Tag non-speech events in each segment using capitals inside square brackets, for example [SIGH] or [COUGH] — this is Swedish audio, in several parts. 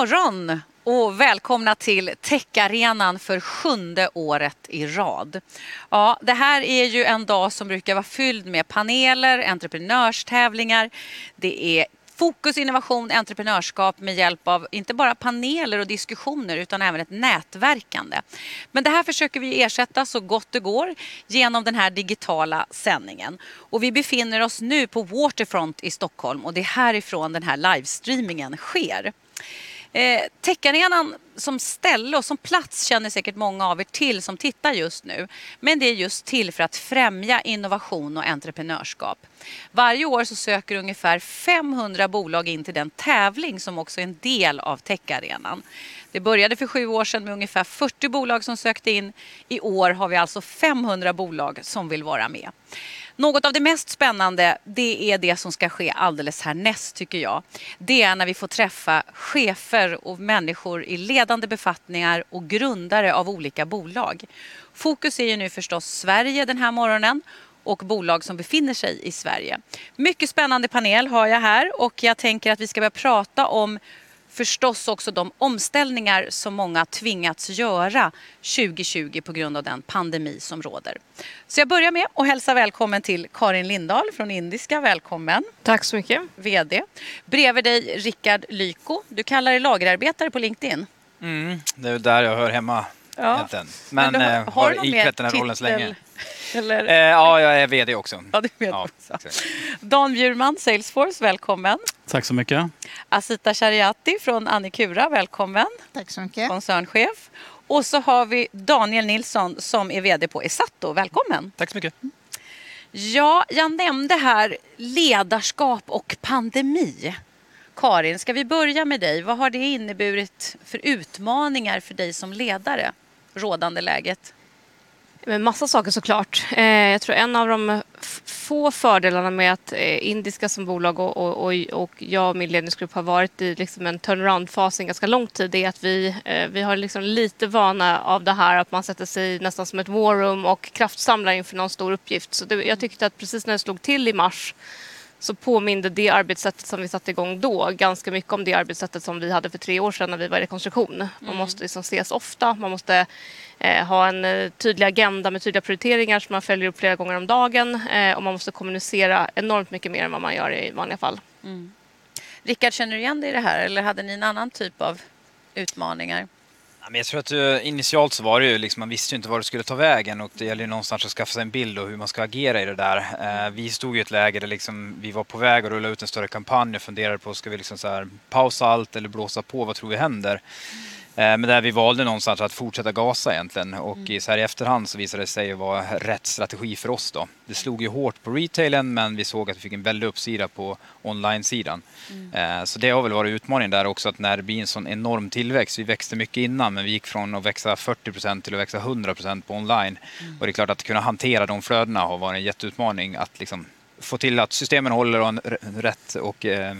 morgon och välkomna till Techarenan för sjunde året i rad. Ja, det här är ju en dag som brukar vara fylld med paneler, entreprenörstävlingar. Det är Fokus innovation, entreprenörskap med hjälp av inte bara paneler och diskussioner utan även ett nätverkande. Men det här försöker vi ersätta så gott det går genom den här digitala sändningen. Och vi befinner oss nu på Waterfront i Stockholm och det är härifrån den här livestreamingen sker. Eh, Techarenan som ställe och som plats känner säkert många av er till som tittar just nu. Men det är just till för att främja innovation och entreprenörskap. Varje år så söker ungefär 500 bolag in till den tävling som också är en del av Techarenan. Det började för sju år sedan med ungefär 40 bolag som sökte in. I år har vi alltså 500 bolag som vill vara med. Något av det mest spännande det är det som ska ske alldeles härnäst tycker jag. Det är när vi får träffa chefer och människor i ledande befattningar och grundare av olika bolag. Fokus är ju nu förstås Sverige den här morgonen och bolag som befinner sig i Sverige. Mycket spännande panel har jag här och jag tänker att vi ska börja prata om förstås också de omställningar som många tvingats göra 2020 på grund av den pandemi som råder. Så jag börjar med att hälsa välkommen till Karin Lindahl från Indiska. Välkommen. Tack så mycket. VD. Bredvid dig Rickard Lyko. Du kallar dig lagerarbetare på LinkedIn. Mm, det är där jag hör hemma ja. egentligen. Men, Men har, har, har iklätt den här rollen så länge. [LAUGHS] Eller? Eh, ja, jag är VD också. Ja, du är VD ja, också. Dan Bjurman, Salesforce, välkommen. Tack så mycket. Asita Shariati från Annikura, välkommen. Tack så mycket. Koncernchef. Och så har vi Daniel Nilsson som är VD på Esato. Välkommen. Tack så mycket. Ja, jag nämnde här ledarskap och pandemi. Karin, ska vi börja med dig? Vad har det inneburit för utmaningar för dig som ledare, rådande läget? Men massa saker såklart. Eh, jag tror en av de få fördelarna med att eh, Indiska som bolag och, och, och, jag och min ledningsgrupp har varit i liksom en turnaround-fas en ganska lång tid är att vi, eh, vi har liksom lite vana av det här att man sätter sig nästan som ett war room och kraftsamlar inför någon stor uppgift. Så det, jag tyckte att precis när det slog till i mars så påminde det arbetssättet som vi satte igång då ganska mycket om det arbetssättet som vi hade för tre år sedan när vi var i rekonstruktion. Man mm. måste liksom ses ofta, man måste ha en eh, tydlig agenda med tydliga prioriteringar som man följer upp flera gånger om dagen eh, och man måste kommunicera enormt mycket mer än vad man gör i vanliga fall. Mm. Rickard, känner du igen dig i det här eller hade ni en annan typ av utmaningar? men jag tror att initialt så var det ju liksom, man visste ju inte var det skulle ta vägen och det gäller ju någonstans att skaffa sig en bild av hur man ska agera i det där. Vi stod i ett läge där liksom, vi var på väg att rulla ut en större kampanj och funderade på, ska vi liksom så här, pausa allt eller blåsa på, vad tror vi händer? Mm. Eh, men där vi valde någonstans att fortsätta gasa egentligen och mm. så här i efterhand så visade det sig vara rätt strategi för oss då. Det slog ju hårt på retailen men vi såg att vi fick en väldig uppsida på online-sidan. Mm. Eh, så det har väl varit utmaningen där också att när det blir en sån enorm tillväxt, vi växte mycket innan men vi gick från att växa 40% till att växa 100% på online. Mm. Och det är klart att kunna hantera de flödena har varit en jätteutmaning att liksom få till att systemen håller och en rätt, och, eh,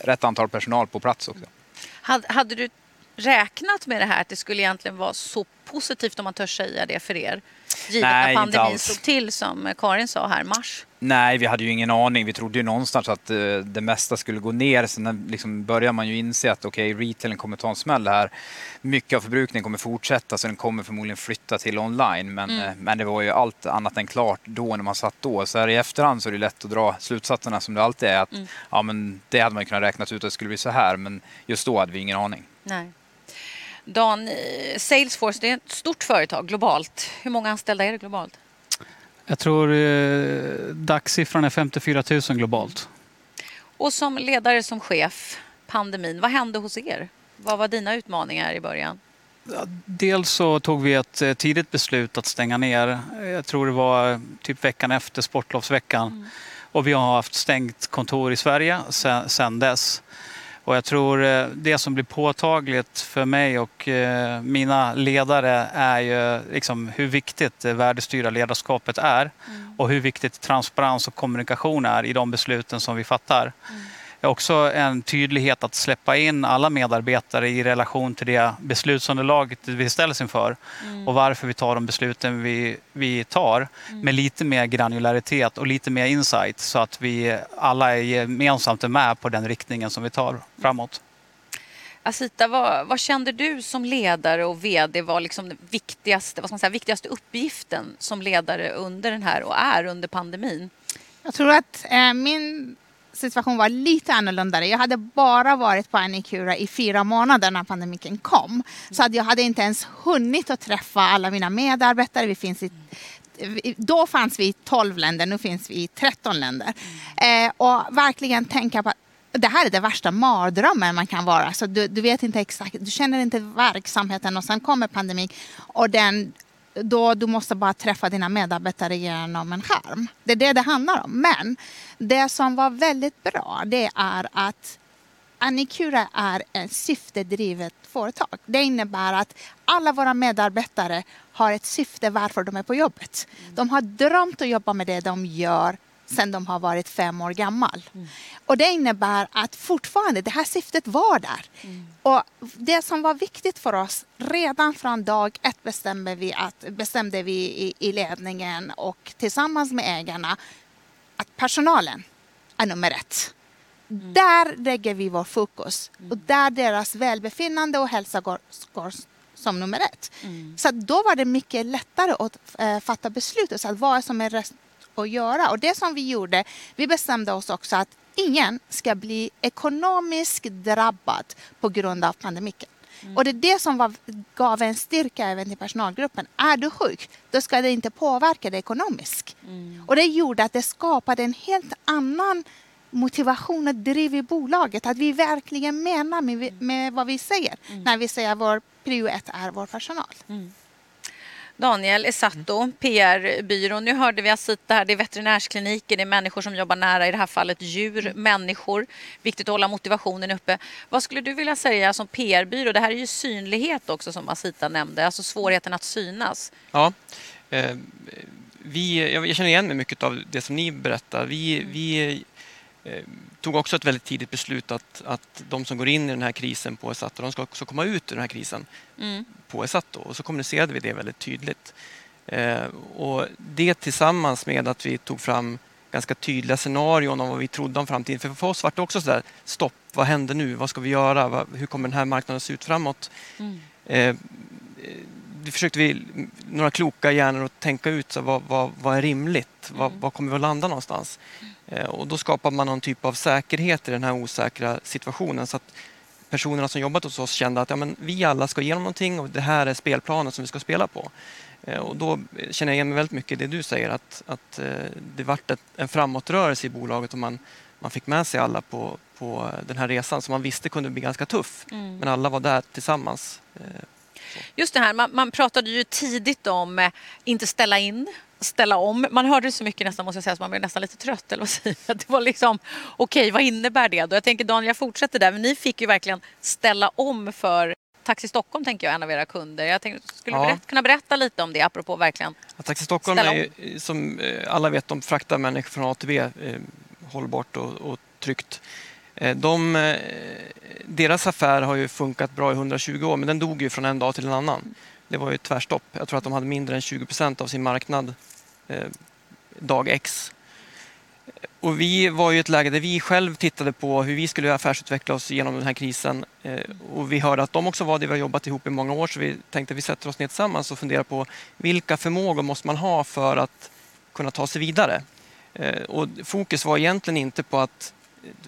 rätt antal personal på plats också. Hade du räknat med det här att det skulle egentligen vara så positivt om man törs säga det för er? Givet Nej, att pandemin slog till som Karin sa här, mars. Nej, vi hade ju ingen aning. Vi trodde ju någonstans att uh, det mesta skulle gå ner. Sen liksom börjar man ju inse att okej, okay, retailen kommer ta en smäll här. Mycket av förbrukningen kommer fortsätta så den kommer förmodligen flytta till online. Men, mm. uh, men det var ju allt annat än klart då när man satt då. Så här i efterhand så är det lätt att dra slutsatserna som det alltid är. Att, mm. ja, men det hade man kunnat räkna ut att det skulle bli så här. Men just då hade vi ingen aning. Nej. Dan, Salesforce det är ett stort företag globalt. Hur många anställda är det globalt? Jag tror eh, dagssiffran är 54 000 globalt. Och som ledare, som chef, pandemin, vad hände hos er? Vad var dina utmaningar i början? Dels så tog vi ett eh, tidigt beslut att stänga ner. Jag tror det var eh, typ veckan efter sportlovsveckan. Mm. Och vi har haft stängt kontor i Sverige sedan dess. Och jag tror eh, det som blir påtagligt för mig och eh, mina ledare är ju liksom hur viktigt det värdestyrda ledarskapet är mm. och hur viktigt transparens och kommunikation är i de besluten som vi fattar. Mm också en tydlighet att släppa in alla medarbetare i relation till det beslutsunderlaget vi ställs inför mm. och varför vi tar de besluten vi, vi tar mm. med lite mer granularitet och lite mer insight så att vi alla är gemensamt är med på den riktningen som vi tar framåt. Asita, vad, vad, kände du som ledare och VD var liksom den viktigaste, vad ska man säga, viktigaste uppgiften som ledare under den här och är under pandemin? Jag tror att eh, min situation var lite annorlunda. Jag hade bara varit på Anikura i fyra månader när pandemin kom. Så att jag hade inte ens hunnit att träffa alla mina medarbetare. Vi finns i, då fanns vi i 12 länder, nu finns vi i 13 länder. Eh, och verkligen tänka på att det här är det värsta mardrömmen man kan vara. Så du, du vet inte exakt, du känner inte verksamheten och sen kommer pandemin och den då du måste bara träffa dina medarbetare genom en skärm. Det är det det handlar om. Men det som var väldigt bra det är att Anikura är ett syftedrivet företag. Det innebär att alla våra medarbetare har ett syfte varför de är på jobbet. De har drömt att jobba med det de gör sedan de har varit fem år gammal. Mm. Och det innebär att fortfarande, det här syftet var där. Mm. Och det som var viktigt för oss, redan från dag ett bestämde vi, att, bestämde vi i, i ledningen och tillsammans med ägarna att personalen är nummer ett. Mm. Där lägger vi vår fokus mm. och där deras välbefinnande och hälsa går, går som nummer ett. Mm. Så då var det mycket lättare att äh, fatta beslut. Så att vad som är att göra. Och det som vi gjorde, vi bestämde oss också att ingen ska bli ekonomiskt drabbad på grund av pandemin. Mm. Och det är det som var, gav en styrka även till personalgruppen. Är du sjuk, då ska det inte påverka dig ekonomiskt. Mm. Och det gjorde att det skapade en helt annan motivation och driv i bolaget. Att vi verkligen menar med, med vad vi säger mm. när vi säger att vår prio ett är vår personal. Daniel Esatto, mm. PR-byrå. Nu hörde vi Asita här, det är veterinärskliniker, det är människor som jobbar nära, i det här fallet djur, mm. människor. Viktigt att hålla motivationen uppe. Vad skulle du vilja säga som PR-byrå? Det här är ju synlighet också som Asita nämnde, alltså svårigheten att synas. Ja, eh, vi, jag känner igen mig mycket av det som ni berättar. Vi, vi tog också ett väldigt tidigt beslut att, att de som går in i den här krisen på Esato, de ska också komma ut ur den här krisen mm. på Esato. Och så kommunicerade vi det väldigt tydligt. Eh, och det tillsammans med att vi tog fram ganska tydliga scenarion om vad vi trodde om framtiden. För för oss var det också sådär, stopp, vad händer nu? Vad ska vi göra? Hur kommer den här marknaden se ut framåt? Mm. Eh, det försökte vi, några kloka hjärnor att tänka ut så vad, vad, vad är rimligt? Mm. Vad, vad kommer vi att landa någonstans? Eh, och då skapar man någon typ av säkerhet i den här osäkra situationen så att personerna som jobbat hos oss kände att ja, men vi alla ska igenom någonting och det här är spelplanen som vi ska spela på. Eh, och då känner jag igen mig väldigt mycket i det du säger att, att eh, det vart en framåtrörelse i bolaget och man, man fick med sig alla på, på den här resan som man visste kunde bli ganska tuff. Mm. Men alla var där tillsammans. Just det här, man, man pratade ju tidigt om eh, inte ställa in ställa om. Man hörde det så mycket nästan måste jag säga så man blev nästan lite trött. Eller vad säger [LAUGHS] Det var liksom, okej okay, vad innebär det då? Jag tänker Daniel, jag fortsätter där. Men ni fick ju verkligen ställa om för Taxi Stockholm tänker jag en av era kunder. Jag tänkte, skulle ja. berätta, kunna berätta lite om det apropå verkligen ja, Taxi Stockholm är ju, som eh, alla vet, de fraktar människor från A till B eh, hållbart och, och tryggt. Eh, de, eh, deras affär har ju funkat bra i 120 år men den dog ju från en dag till en annan. Det var ju ett tvärstopp. Jag tror att de hade mindre än 20 procent av sin marknad eh, dag X. Och vi var i ett läge där vi själv tittade på hur vi skulle affärsutveckla oss genom den här krisen. Eh, och vi hörde att de också var det. Vi har jobbat ihop i många år så vi tänkte att vi sätter oss ner tillsammans och funderar på vilka förmågor måste man ha för att kunna ta sig vidare. Eh, och fokus var egentligen inte på att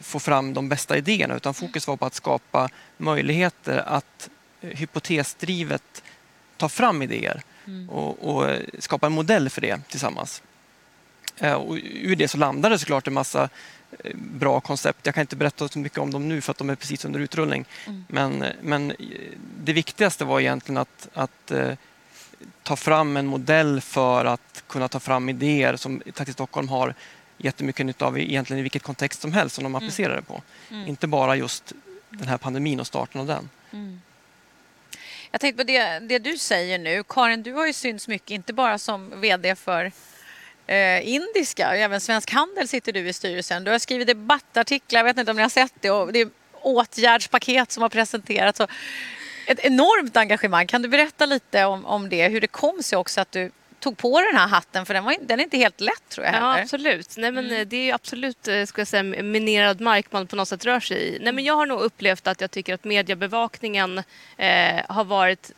få fram de bästa idéerna utan fokus var på att skapa möjligheter att eh, hypotesdrivet ta fram idéer mm. och, och, skapa en modell för det tillsammans. Eh, och ur det så landade det såklart en massa eh, bra koncept. Jag kan inte berätta så mycket om dem nu för att de är precis under utrullning. Mm. Men, men det viktigaste var egentligen att, att ta fram en modell för att kunna ta fram idéer som Taxi Stockholm har jättemycket nytta av egentligen i vilket kontext som helst som de mm. applicerar det på. Mm. Inte bara just den här pandemin och starten av den. Mm. Jag tänkte på det, det du säger nu. Karin, du har ju synts mycket, inte bara som VD för eh, Indiska, även Svensk Handel sitter du i styrelsen. Du har skrivit debattartiklar, jag vet inte om ni har sett det, och det är åtgärdspaket som har presenterats. ett enormt engagemang. Kan du berätta lite om, om det, hur det kom sig också att du tog på den här hatten för den, var, den är inte helt lätt tror jag Ja, heller. absolut. Nej, men eh, Det är absolut eh, ska jag säga, minerad mark man på något sätt rör sig i. Nej, men jag har nog upplevt att jag tycker att mediebevakningen eh, har varit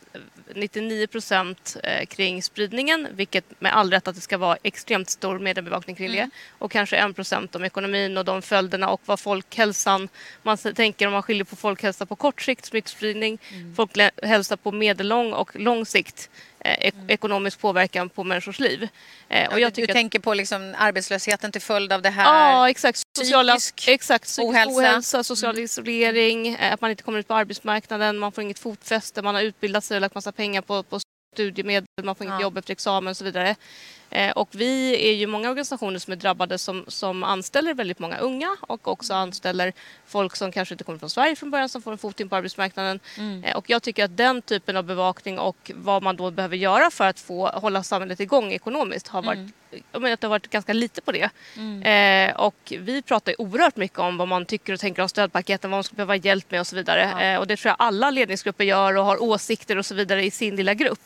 99 procent eh, kring spridningen, vilket med all rätt att det ska vara extremt stor mediebevakning kring det. Och kanske 1 procent om ekonomin och de följderna och vad folkhälsan... Man tänker om man skiljer på folkhälsa på kort sikt, smittspridning, folkhälsa på medellång och lång sikt, eh, ek- ekonomisk påverkan på människors liv. Eh, och jag du, du tycker att- tänker på liksom arbetslösheten till följd av det här? Ja, exakt. Sociala, psykisk exakt, psykisk ohälsa. ohälsa. social isolering, eh, att man inte kommer ut på arbetsmarknaden, man får inget fotfäste, man har utbildat sig och lagt massa pengar på, på studiemedel, man får inget Ja. jobb efter examen och så vidare. Eh, Och vi är ju många organisationer som är drabbade som, som anställer väldigt många unga och också anställer folk som kanske inte kommer från Sverige från början som får en fot in på arbetsmarknaden. Eh, Och jag tycker att den typen av bevakning och vad man då behöver göra för att få hålla samhället igång ekonomiskt har varit jag menar att det har varit ganska lite på det. Eh, och vi pratar oerhört mycket om vad man tycker och tänker om stödpaketen, vad man skulle behöva hjälp med och så vidare. Ja. Eh, och det tror jag alla ledningsgrupper gör och har åsikter och så vidare i sin lilla grupp.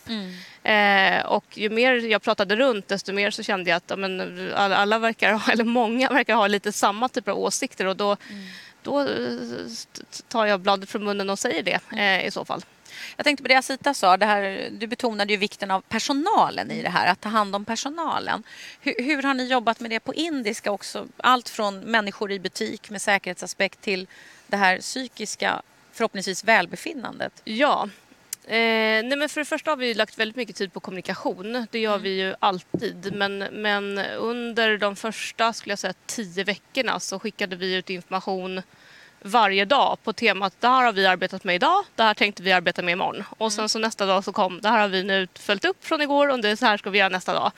Eh, och ju mer jag pratade runt desto mer så kände jag att ja, men, alla, verkar ha, [LAUGHS] eller många verkar ha lite samma typer av åsikter och då, då eh, tar jag bladet från munnen och säger det eh, i så fall. Jag tänkte på det Asita sa, det här, du betonade ju vikten av personalen i det här, att ta hand om personalen. Hur, hur har ni jobbat med det på indiska också? Allt från människor i butik med säkerhetsaspekt till det här psykiska, förhoppningsvis välbefinnandet. Ja. Eh, nej men för det första har vi lagt väldigt mycket tid på kommunikation. Det gör vi ju alltid. Men, men under de första skulle jag säga, tio veckorna så skickade vi ut information varje dag på temat det här har vi arbetat med idag, det här tänkte vi arbeta med imorgon. Och sen så nästa dag så kom det här har vi nu följt upp från igår och det så här ska vi göra nästa dag.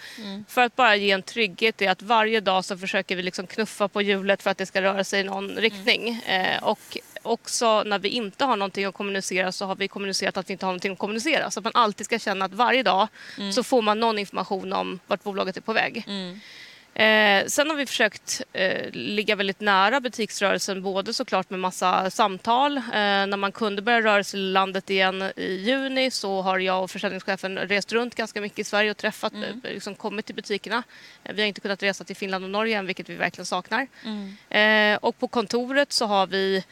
För att bara ge en trygghet i att varje dag så försöker vi liksom knuffa på hjulet för att det ska röra sig i någon riktning. Eh, och också när vi inte har någonting att kommunicera så har vi kommunicerat att vi inte har någonting att kommunicera. Så att man alltid ska känna att varje dag så får man någon information om vart bolaget är på väg. Eh, sen har vi försökt eh, ligga väldigt nära butiksrörelsen både såklart med massa samtal. Eh, när man kunde börja röra sig i landet igen i juni så har jag och försäljningschefen rest runt ganska mycket i Sverige och träffat, eh, liksom kommit till butikerna. Eh, vi har inte kunnat resa till Finland och Norge än, vilket vi verkligen saknar. Eh, och på kontoret så har vi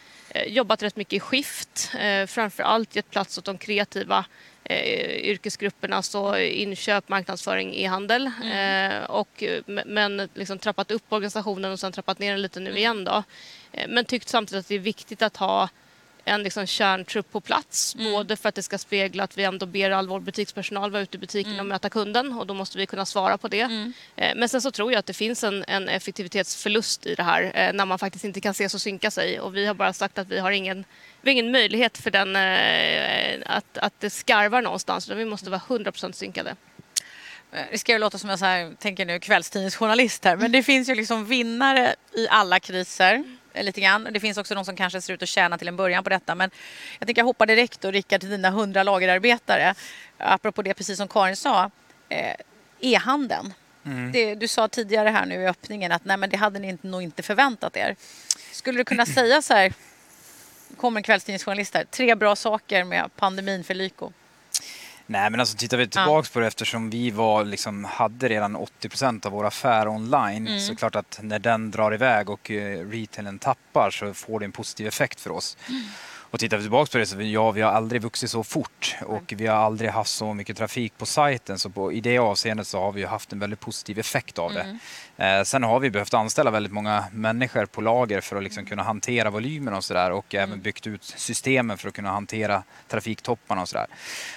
jobbat rätt mycket i skift. Framför allt gett plats åt de kreativa eh, yrkesgrupperna, så inköp, marknadsföring, e-handel. Eh, och, eh, m- men liksom trappat upp organisationen och sen trappat ner den lite nu igen. Då. Eh, men tyckt samtidigt att det är viktigt att ha en liksom kärntrupp på plats. Både för att det ska spegla att vi ändå ber all vår butikspersonal vara ute i butiken och möta kunden och då måste vi kunna svara på det. Eh, Men sen så tror jag att det finns en, en effektivitetsförlust i det här eh, när man faktiskt inte kan ses och synka sig. Och vi har bara sagt att vi har ingen, vi har ingen möjlighet för den eh, att, att det skarvar någonstans. Utan vi måste vara 100% synkade. Det ska ju låta som jag så här, tänker nu kvällstidningsjournalist här, men det finns ju liksom vinnare i alla kriser. Lite grann. Det finns också de som kanske ser ut att tjäna till en början på detta. Men jag tänker jag hoppar direkt då, Rickard, till dina hundra lagerarbetare. Apropå det, precis som Karin sa, eh, e-handeln. Det, du sa tidigare här nu i öppningen att nej, men det hade ni inte, nog inte förväntat er. Skulle du kunna [CLEARS THROAT] säga så här, kommer en kvällstidningsjournalist här, tre bra saker med pandemin för Lyko? Nej men alltså tittar vi tillbaks på det eftersom vi var, liksom, hade redan 80% av vår affär online så är det klart att när den drar iväg och eh, retailen tappar så får det en positiv effekt för oss. Och tittar vi tillbaka på det så ja, vi har aldrig vuxit så fort. Och vi har aldrig haft så mycket trafik på sajten. Så på, i det avseendet så har vi haft en väldigt positiv effekt av det. Eh, sen har vi behövt anställa väldigt många människor på lager för att liksom kunna hantera volymen och sådär. Och även byggt ut systemen för att kunna hantera trafiktopparna och sådär.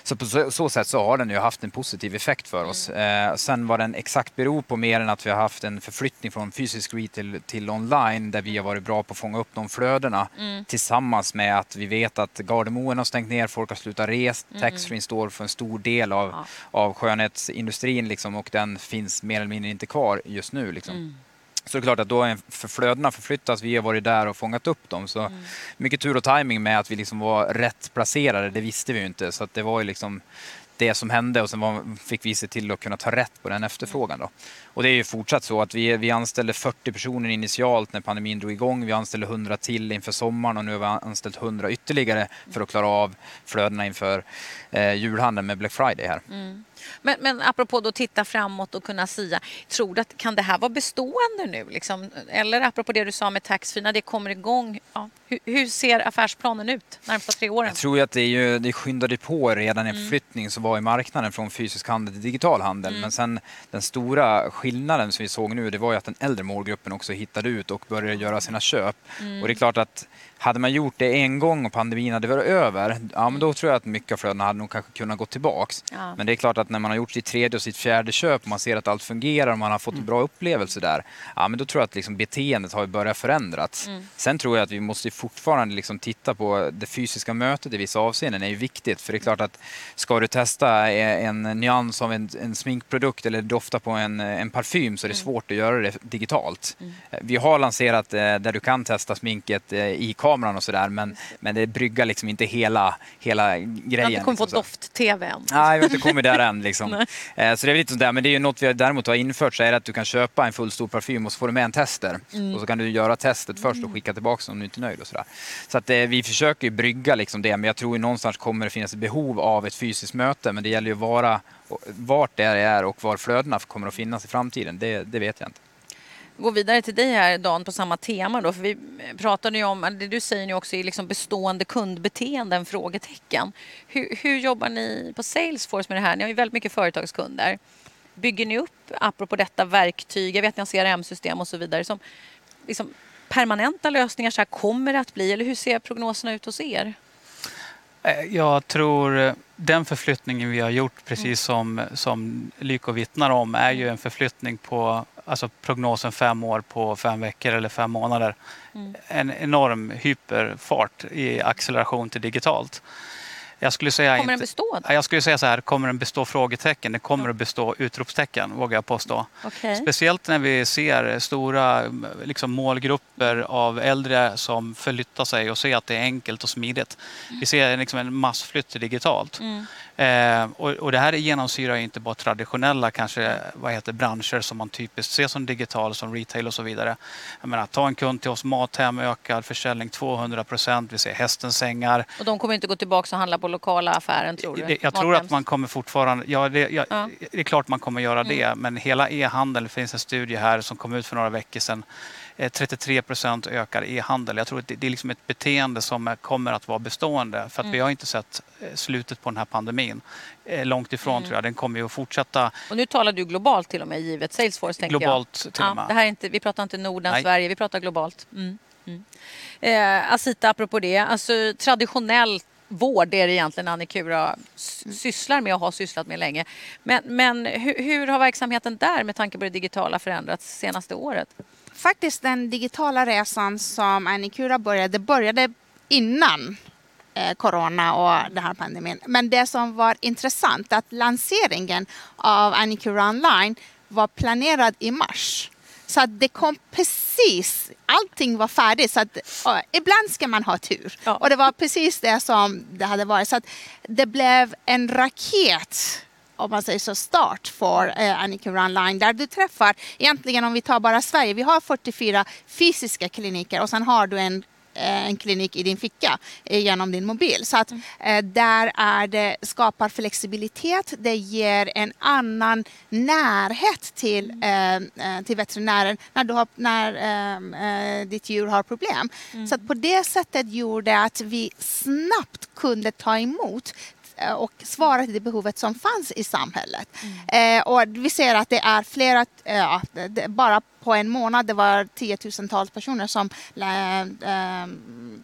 Så på så, så sätt så har den ju haft en positiv effekt för oss. Eh, sen vad den exakt beror på mer än att vi har haft en förflyttning från fysisk retail till online där vi har varit bra på att fånga upp de flödena tillsammans med att vi vet att Gardermoen har stängt ner, folk har slutat resa, taxfree står för en stor del av, Ja. av skönhetsindustrin liksom, och den finns mer eller mindre inte kvar just nu. Liksom. Så det är klart att då är för flödena förflyttats, vi har varit där och fångat upp dem. Så mycket tur och timing med att vi liksom var rätt placerade, det visste vi ju inte. Så det var ju liksom det som hände och sen var, fick vi se till att kunna ta rätt på den efterfrågan. Då. Och det är ju fortsatt så att vi, vi anställde 40 personer initialt när pandemin drog igång. Vi anställde 100 till inför sommaren och nu har vi anställt 100 ytterligare för att klara av flödena inför eh, julhandeln med Black Friday här. Mm. Men, men apropå då titta framåt och kunna sia, tror du att kan det här vara bestående nu? Liksom? Eller apropå det du sa med taxfree, när det kommer igång, ja, hur, hur, ser affärsplanen ut närmsta tre åren? Jag tror att det, är ju, det skyndade på redan en mm. förflyttning som var i marknaden från fysisk handel till digital handel. Mm. Men sen den stora skillnaden som vi såg nu, det var ju att den äldre målgruppen också hittade ut och började göra sina köp. Mm. Och det är klart att hade man gjort det en gång och pandemin hade varit över, ja men då tror jag att mycket av flödena hade nog kanske kunnat gå tillbaks. Ja. Men det är klart att när man har gjort sitt tredje och sitt fjärde köp och man ser att allt fungerar och man har fått en mm. bra upplevelse där, ja men då tror jag att liksom beteendet har börjat förändras. Mm. Sen tror jag att vi måste fortfarande liksom titta på det fysiska mötet i vissa avseenden är ju viktigt. För det är klart att ska du testa en nyans av en, en sminkprodukt eller dofta på en, en parfym så är det mm. svårt att göra det digitalt. Mm. Vi har lanserat eh, där du kan testa sminket eh, i kameran och sådär men, men det bryggar liksom inte hela, hela grejen. Du har inte kommit liksom, på doft-tv än. Nej, vi har inte kommit där än. Liksom. [LAUGHS] Eh, så det är lite sådär. Men det är ju något vi däremot har infört så är att du kan köpa en full stor parfym och så får du med en tester. Mm. Och så kan du göra testet först och skicka tillbaka om du inte är nöjd och sådär. Så att eh, vi försöker ju brygga liksom det men jag tror ju någonstans kommer det finnas ett behov av ett fysiskt möte men det gäller ju att vara vart det är och var flödena kommer att finnas i framtiden. Det, det vet jag inte gå vidare till dig här Dan på samma tema då, för vi pratade ju om, det du säger nu också är liksom bestående kundbeteenden, frågetecken. Hur, hur jobbar ni på Salesforce med det här? Ni har ju väldigt mycket företagskunder. Bygger ni upp, apropå detta, verktyg, jag vet ni har CRM-system och så vidare, som liksom permanenta lösningar så här kommer det att bli, eller hur ser prognoserna ut hos er? Eh, jag tror eh, den förflyttningen vi har gjort, precis som, som Lyko vittnar om, är ju en förflyttning på alltså prognosen fem år på fem veckor eller fem månader. Mm. En enorm hyperfart i acceleration till digitalt. Jag skulle säga kommer inte, den bestå? Jag skulle säga så här, kommer den bestå frågetecken? Den kommer att bestå utropstecken, vågar jag påstå. Okay. Speciellt när vi ser stora liksom, målgrupper av äldre som förflyttar sig och ser att det är enkelt och smidigt. Vi ser liksom, en massflytt digitalt. Mm. Eh, och, och, det här genomsyrar inte bara traditionella kanske, vad heter, branscher som man typiskt ser som digital, som retail och så vidare. Jag menar, ta en kund till oss, Mathem, ökad försäljning 200 procent. Vi ser hästens sängar. Och de kommer inte gå tillbaka och handla på lokala affären tror du? jag tror att man kommer fortfarande, ja det, jag, ja. det är klart man kommer göra det, mm. men hela e-handeln, det finns en studie här som kom ut för några veckor sedan 33 eh, procent ökar e-handel. Jag tror att det är liksom ett beteende som kommer att vara bestående för att mm. vi har inte sett eh, slutet på den här pandemin. Eh, långt ifrån mm. tror jag. Den kommer ju att fortsätta. Och nu talar du globalt till och med givet Salesforce. Globalt jag. till och med. det här är inte, vi pratar inte Norden, Nej. Sverige, vi pratar globalt. Mm. Mm. Eh, Asita, apropå det, alltså traditionellt vård är det egentligen Annikura sysslar med och har sysslat med länge. Men, men hur, hur, har verksamheten där med tanke på det digitala förändrats senaste året? Faktiskt den digitala resan som Annikura började, började innan eh, corona och den här pandemin. Men det som var intressant att lanseringen av Annikura online var planerad i mars. Så att det kom precis, allting var färdigt. Så att, ibland ska man ha tur. Ja. Och det var precis det som det hade varit. Så att det blev en raket om man säger så, start för eh, Annika Runline där du träffar, egentligen om vi tar bara Sverige, vi har 44 fysiska kliniker och sen har du en eh, en klinik i din ficka eh, genom din mobil. Så att eh, där är det, skapar flexibilitet, det ger en annan närhet till, eh, till veterinären när, du har, när eh, ditt djur har problem. Mm. Så att på det sättet gjorde att vi snabbt kunde ta emot Eh, och svara till det behovet som fanns i samhället. Mm. Eh, och vi ser att det är flera, eh, bara på en månad, det var tiotusentals personer som eh, eh,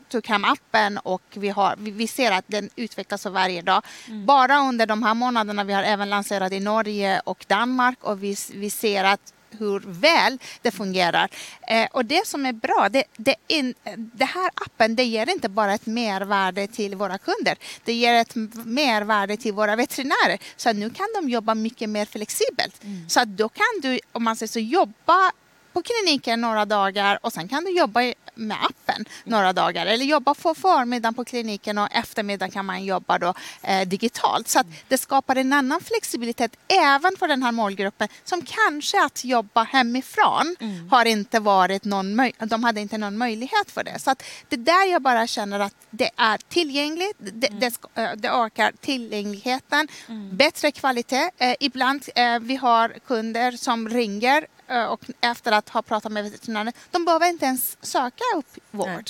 tog hem appen och vi, har, vi, ser att den utvecklas varje dag. Mm. Bara under de här månaderna, vi har även lanserat i Norge och Danmark och vi, vi ser att hur väl det fungerar. Eh, och det som är bra, det, det, in, det här appen det ger inte bara ett mervärde till våra kunder. Det ger ett mervärde till våra veterinärer. Så nu kan de jobba mycket mer flexibelt. Mm. Så att då kan du, om man säger så, jobba på kliniken några dagar och sen kan du jobba med appen några dagar eller jobba på förmiddagen på kliniken och eftermiddagen kan man jobba då, eh, digitalt. Så att det skapar en annan flexibilitet även för den här målgruppen som kanske att jobba hemifrån Mm. har inte varit någon de hade inte någon möjlighet för det. Så det där jag bara känner att det är tillgängligt, det, Mm. det, eh, det ökar tillgängligheten, bättre kvalitet. Eh, ibland eh, vi har kunder som ringer och efter att ha pratat med veterinären, de behöver inte ens söka upp vård. Nej.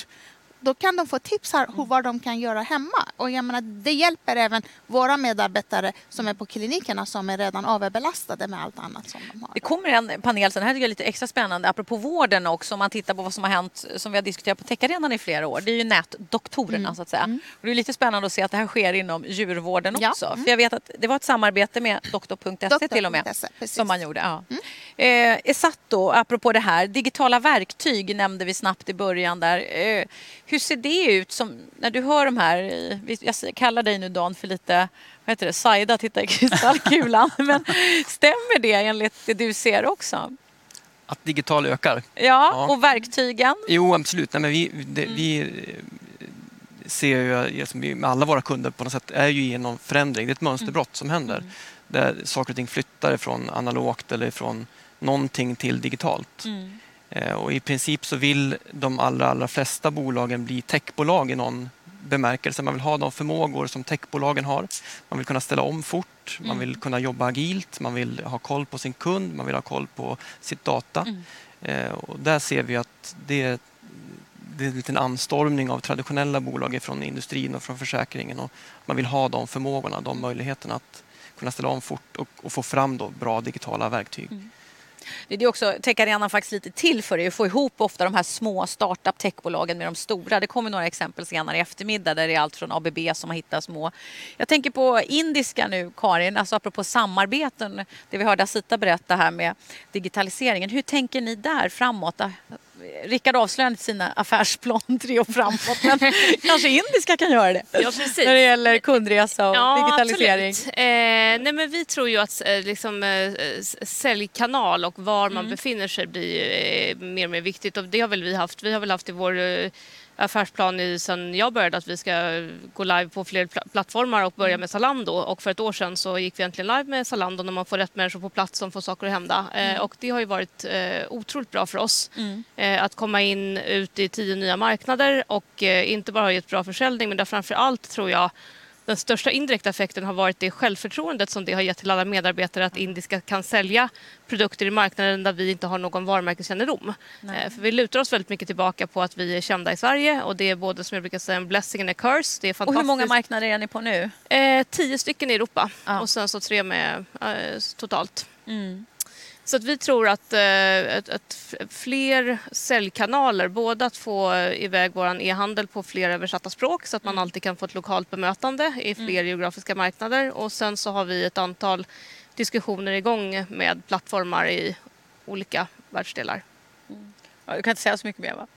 Då kan de få tips här hur, vad de kan göra hemma. Och jag menar, det hjälper även våra medarbetare som är på klinikerna som är redan överbelastade med allt annat som de har. Det kommer en panel, den här tycker jag är lite extra spännande, apropå vården också, om man tittar på vad som har hänt, som vi har diskuterat på Techarenan i flera år. Det är ju nätdoktorerna så att säga. Och det är lite spännande att se att det här sker inom djurvården Ja. också. För jag vet att det var ett samarbete med doktor.se till och med. Precis. Som man gjorde, ja. Eh, Esatto, apropå det här, digitala verktyg nämnde vi snabbt i början där. Eh, hur ser det ut som, när du hör de här, vi- jag kallar dig nu Dan för lite, vad heter det, Saida tittar i kristallkulan, [LAUGHS] men stämmer det enligt det du ser också? Att digital ökar. Ja, Ja. och verktygen? Jo, absolut. Nej, men vi, det, vi eh, ser ju, eh, som vi- med alla våra kunder på något sätt, är ju i någon förändring. Det är ett mönsterbrott som händer. Där saker och ting flyttar från analogt eller från någonting till digitalt. Mm. Eh, Och I princip så vill de allra, allra flesta bolagen bli techbolag i någon bemärkelse. Man vill ha de förmågor som techbolagen har. Man vill kunna ställa om fort, man vill kunna jobba agilt, man vill ha koll på sin kund, man vill ha koll på sitt data. Mm. Eh, Och där ser vi att det, det är en liten anstormning av traditionella bolag från industrin och från försäkringen. Och man vill ha de förmågorna, de möjligheterna att kunna ställa om fort och, och få fram då bra digitala verktyg. Det är det också Techarenan faktiskt lite till för, det är att få ihop ofta de här små startup techbolagen med de stora. Det kommer några exempel senare i eftermiddag där det är allt från ABB som har hittat små. Jag tänker på indiska nu, Karin, alltså apropå samarbeten. Det vi hörde Asita berätta här med digitaliseringen. Hur tänker ni där framåt? Rickard avslöjade inte sina affärsplan [LAUGHS] tre år framåt, men kanske indiska kan göra det. Ja, precis. När det gäller kundresa och digitalisering. Absolut. Eh, nej, men vi tror ju att eh, liksom, eh, säljkanal och var man befinner sig blir eh, mer och mer viktigt. Och det har väl vi haft. Vi har väl haft i vår eh, affärsplan i, sen jag började att vi ska gå live på fler pla- plattformar och börja med Zalando. Och för ett år sedan så gick vi äntligen live med Zalando när man får rätt människor på plats som får saker att hända. Eh, och det har ju varit eh, otroligt bra för oss. Eh, att komma in ut i tio nya marknader och eh, inte bara ha gett bra försäljning men där framför allt tror jag den största indirekta effekten har varit det självförtroendet som det har gett till alla medarbetare att Indiska kan sälja produkter i marknaden där vi inte har någon varumärkeskännedom. Eh, För vi lutar oss väldigt mycket tillbaka på att vi är kända i Sverige och det är både som jag brukar säga en blessing and a curse. Det är Och fantastiskt. hur många marknader är ni på nu? Eh, tio stycken i Europa Ja. och sen så tre med eh, totalt. Mm. Så att vi tror att, eh, att, att fler säljkanaler, både att få iväg vår e-handel på fler översatta språk så att man alltid kan få ett lokalt bemötande i fler geografiska marknader och sen så har vi ett antal diskussioner igång med plattformar i olika världsdelar. Ja, Du kan inte säga så mycket mer va?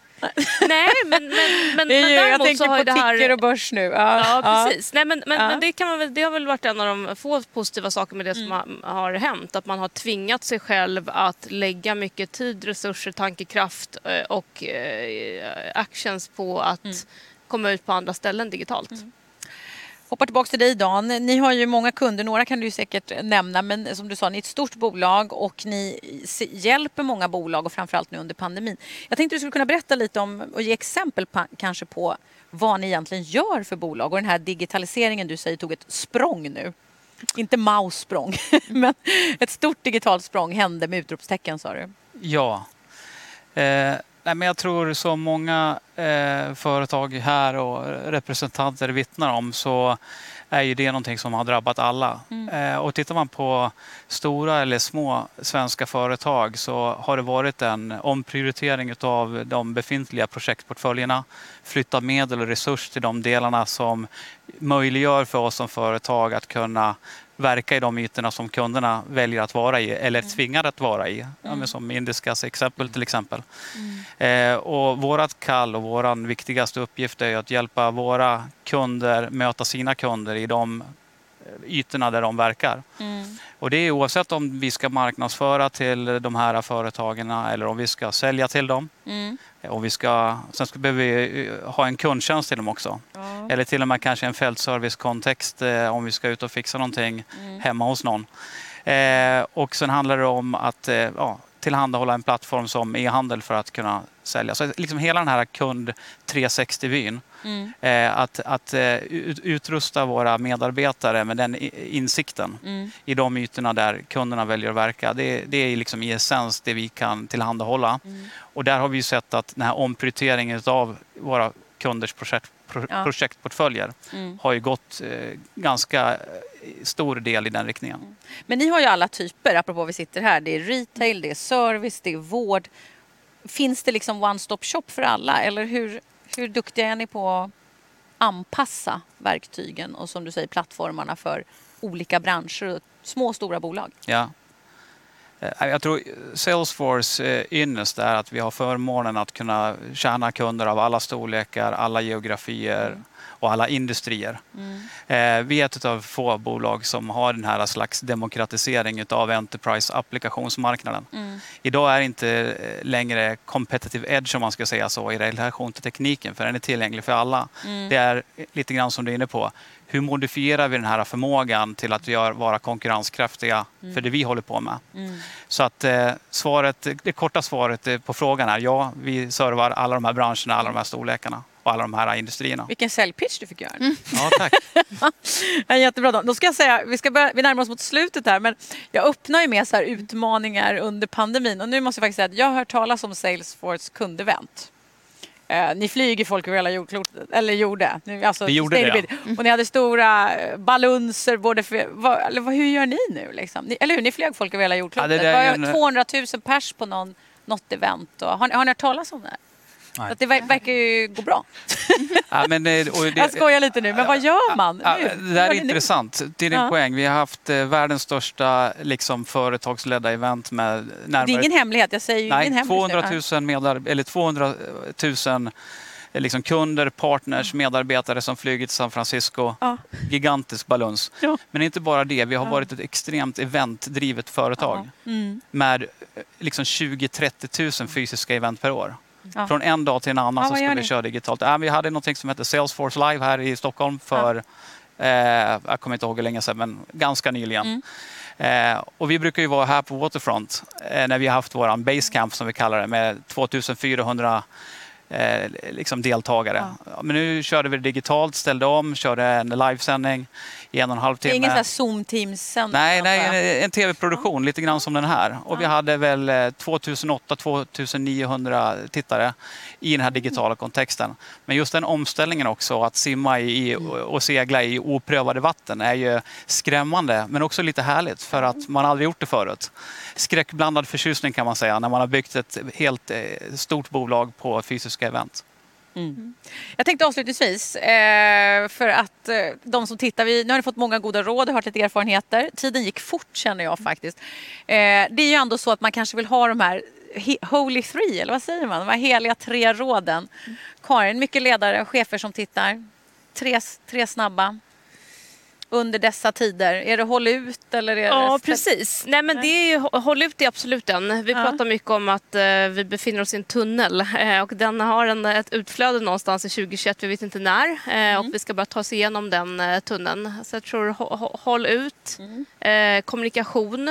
Nej, men, men, men, Det men jag däremot tänker så har ju på det här... Ticker och Börs nu. Ja, Ja, precis. Nej, men, men, Ja. men det, kan man väl, det har väl varit en av de få positiva saker med det som har, har hänt. Att man har tvingat sig själv att lägga mycket tid, resurser, tankekraft eh, och eh, actions på att komma ut på andra ställen digitalt. Hoppar tillbaka till dig Dan. Ni har ju många kunder, några kan du säkert nämna, men som du sa, ni är ett stort bolag och ni hjälper många bolag och framförallt nu under pandemin. Jag tänkte du skulle kunna berätta lite om och ge exempel på, kanske på vad ni egentligen gör för bolag och den här digitaliseringen du säger tog ett språng nu. Inte maussprång, [LAUGHS] men ett stort digitalt språng hände med utropstecken sa du. Ja. Eh, nej, men jag tror som många eh, företag här och representanter vittnar om så är ju det någonting som har drabbat alla. Eh, och tittar man på stora eller små svenska företag så har det varit en omprioritering av de befintliga projektportföljerna. Flytta medel och resurs till de delarna som möjliggör för oss som företag att kunna verka i de ytorna som kunderna väljer att vara i eller tvingade att vara i. Men som Indiskas exempel till exempel. Eh, och vårat kall och våran viktigaste uppgift är att hjälpa våra kunder möta sina kunder i de ytorna där de verkar. Mm. Och det är oavsett om vi ska marknadsföra till de här företagen eller om vi ska sälja till dem. Mm. Om vi ska, sen ska, behöver vi eh, ha en kundtjänst till dem också. Ja. Eller till och med kanske en fältservicekontext eh, om vi ska ut och fixa någonting Mm. hemma hos någon. Eh, och sen handlar det om att eh, ja, tillhandahålla en plattform som e-handel för att kunna sälja. Så liksom hela den här kund 360-vyn. Mm. Eh, att att eh, ut, utrusta våra medarbetare med den insikten Mm. i de ytorna där kunderna väljer att verka. Det, det är liksom i essens det vi kan tillhandahålla. Mm. Och där har vi ju sett att den här omprioriteringen av våra kunders projekt, pro, Ja. projektportföljer Mm. har ju gått eh, ganska eh, stor del i den riktningen. Men ni har ju alla typer, apropå vi sitter här. Det är retail, det är service, det är vård. Finns det liksom one-stop shop för alla? Eller hur, hur duktiga är ni på att anpassa verktygen och som du säger plattformarna för olika branscher och små och stora bolag? Ja. Eh, Jag tror Salesforce eh, ynnest är att vi har förmånen att kunna tjäna kunder av alla storlekar, alla geografier och alla industrier. Eh, Vi är ett av få bolag som har den här slags demokratisering av Enterprise-applikationsmarknaden. Mm. Idag är inte eh, längre competitive edge om man ska säga så i relation till tekniken för den är tillgänglig för alla. Mm. Det är lite grann som du är inne på. Hur modifierar vi den här förmågan till att gör, vara konkurrenskraftiga för det vi håller på med? Mm. Så att eh, svaret, det korta svaret på frågan är ja, vi servar alla de här branscherna, alla de här storlekarna och alla de här industrierna. Vilken säljpitch du fick göra. Ja, tack. [LAUGHS] Ja, jättebra. Då. då ska jag säga, vi, ska börja, vi närmar oss mot slutet här, men jag öppnar ju med så här utmaningar under pandemin. Och nu måste jag faktiskt säga att jag har hört talas om Salesforce kundevent. Eh, ni flyger folk över hela jordklotet, eller gjorde. Nu, alltså, Vi gjorde det, sustainability. Och ni hade stora eh, balunser, både för, vad, eller vad, hur gör ni nu? Liksom? Ni, eller hur, ni flög folk över hela jordklotet. Ja, det det var en- 200 000 pers på någon, något event. Och, har, ni- har ni hört talas om det här? Nej. Att det ver- verkar ju gå bra. [LAUGHS] Ja, men, eh, det, Jag skojar lite nu, men vad gör man Ja, nu? det där är ni nu? intressant. Till din Ja. poäng. Vi har haft eh, världens största liksom, företagsledda event med Det närmare är ingen hemlighet, jag säger ju ingen Nej, hemlis 200 nu. 000, medar- eller 200 000 eh, liksom kunder, partners, medarbetare som flugit till San Francisco. Ja. Gigantisk baluns. Ja. Men inte bara det, vi har Ja. varit ett extremt eventdrivet företag. Mm. med liksom 20-30 000 fysiska event per år. Ja. Från en dag till en annan Ja, så gör vi köra digitalt. Ja, vi hade något som hette Salesforce Live här i Stockholm för, eh, jag kommer inte ihåg hur länge sedan, men ganska nyligen. Mm. Eh, och vi brukar ju vara här på Waterfront eh, när vi har haft vår basecamp som vi kallar det med 2400 eh, liksom deltagare. Ja, Men nu körde vi digitalt, ställde om, körde en livesändning i en och en halv Det timme. är ingen sån här Zoom Teams sändning Nej, nej en, en tv-produktion, lite grann som den här. Och vi hade väl 2008-2900 tittare i den här digitala kontexten. Men just den omställningen också, att simma i, och segla i oprövade vatten är ju skrämmande, men också lite härligt för att man aldrig gjort det förut. Skräckblandad förtjusning kan man säga, när man har byggt ett helt eh, stort bolag på fysiska event. Jag tänkte avslutningsvis, eh, för att eh, de som tittar, vi, nu har ni fått många goda råd och hört lite erfarenheter. Tiden gick fort känner jag faktiskt. Eh, det är ju ändå så att man kanske vill ha de här Holy Three, eller vad säger man? De här heliga tre råden. Karin, mycket ledare och chefer som tittar. Tre, tre snabba. Under dessa tider. Är det håll ut eller är Ja, det... precis. Nej, men det är ju, håll ut är absolut den. Vi Ja. pratar mycket om att eh, vi befinner oss i en tunnel eh, och den har en, ett utflöde någonstans i 2021, vi vet inte när. Eh, Mm. Och vi ska bara ta oss igenom den eh, tunneln. Så jag tror hå- hå- håll ut, Mm. eh, kommunikation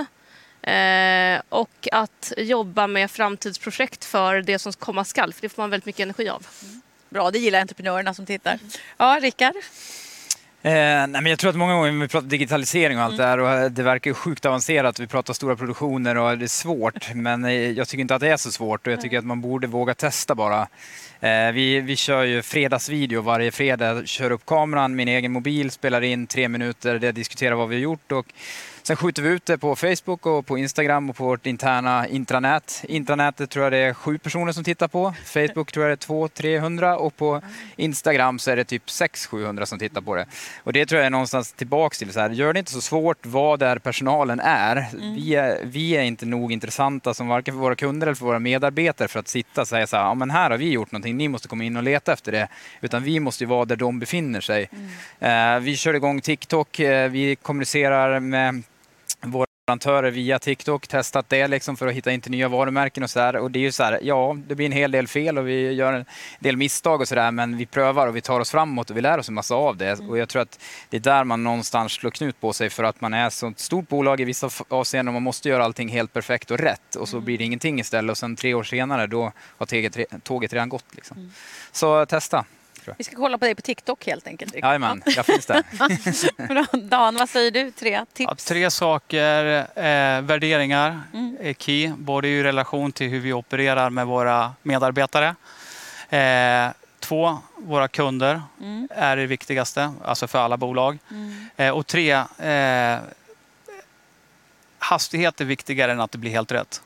eh, och att jobba med framtidsprojekt för det som komma skall, för det får man väldigt mycket energi av. Bra, det gillar entreprenörerna som tittar. Ja, Rickard? Eh, nej, men jag tror att många gånger när vi pratar digitalisering och allt det här och eh, det verkar ju sjukt avancerat. Vi pratar stora produktioner och det är svårt. [LAUGHS] Men eh, jag tycker inte att det är så svårt och jag tycker att man borde våga testa bara. Eh, vi, vi kör ju fredagsvideo varje fredag. Kör upp kameran, min egen mobil, spelar in tre minuter där jag diskuterar vad vi har gjort och Sen skjuter vi ut det på Facebook och på Instagram och på vårt interna intranät. Intranätet tror jag det är sju personer som tittar på. Facebook tror jag det är 200-300 och på Instagram så är det typ 600-700 som tittar på det. Och det tror jag är någonstans tillbaks till så här, gör det inte så svårt vad där personalen är. Mm. Vi, är vi är inte nog intressanta som varken för våra kunder eller för våra medarbetare för att sitta och säga så här, ja men här har vi gjort någonting, ni måste komma in och leta efter det. Utan vi måste ju vara där de befinner sig. Eh, vi kör igång TikTok, eh, vi kommunicerar med våra leverantörer via TikTok, testat det liksom för att hitta in till nya varumärken och sådär. Och det är ju så här, ja, det blir en hel del fel och vi gör en del misstag och sådär, men vi prövar och vi tar oss framåt och vi lär oss en massa av det. Och jag tror att det är där man någonstans slår knut på sig för att man är så ett stort bolag i vissa avseenden och man måste göra allting helt perfekt och rätt och så blir det ingenting istället och sen tre år senare då har tåget, re- tåget redan gått. Liksom. Så testa. Vi ska kolla på dig på TikTok helt enkelt. Jajamän, jag finns där. [LAUGHS] Bra. Dan, vad säger du? Tre tips? Ja, tre saker. Eh, värderingar Mm. är key, både i relation till hur vi opererar med våra medarbetare. Eh, två, våra kunder Mm. är det viktigaste, alltså för alla bolag. Mm. Eh, och tre, eh, hastighet är viktigare än att det blir helt rätt.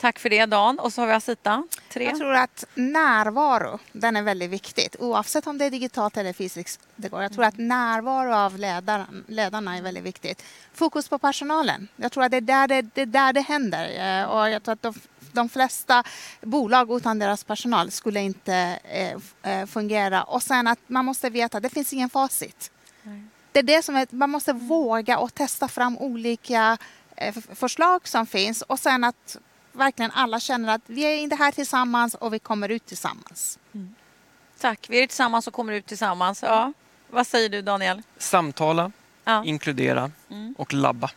Tack för det Dan. Och så har vi Asita. Tre. Jag tror att närvaro, den är väldigt viktigt. Oavsett om det är digitalt eller fysiskt. Det går. Jag tror att närvaro av ledaren, ledarna är väldigt viktigt. Fokus på personalen. Jag tror att det är där det, det, är där det händer. Eh, Och jag tror att de, de flesta bolag utan deras personal skulle inte eh, eh, fungera. Och sen att man måste veta att det finns ingen facit. Det är det som är, man måste våga och testa fram olika eh, förslag som finns och sen att verkligen alla känner att vi är inte här tillsammans och vi kommer ut tillsammans. Tack. Vi är tillsammans och kommer ut tillsammans. Ja. Vad säger du Daniel? Samtala, Ja. inkludera Mm. och labba.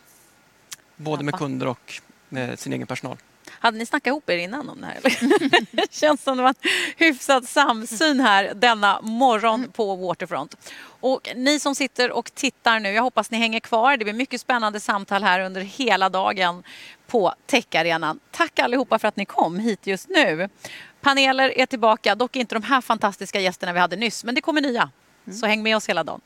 Både med Labba. kunder och med sin egen personal. Hade ni snackat ihop er innan om det här? Eller? [LAUGHS] känns som det var en hyfsad samsyn här denna morgon på Waterfront. Och ni som sitter och tittar nu, jag hoppas ni hänger kvar. Det blir mycket spännande samtal här under hela dagen på Techarenan. Tack allihopa för att ni kom hit just nu. Paneler är tillbaka, dock inte de här fantastiska gästerna vi hade nyss, men det kommer nya. Så häng med oss hela dagen.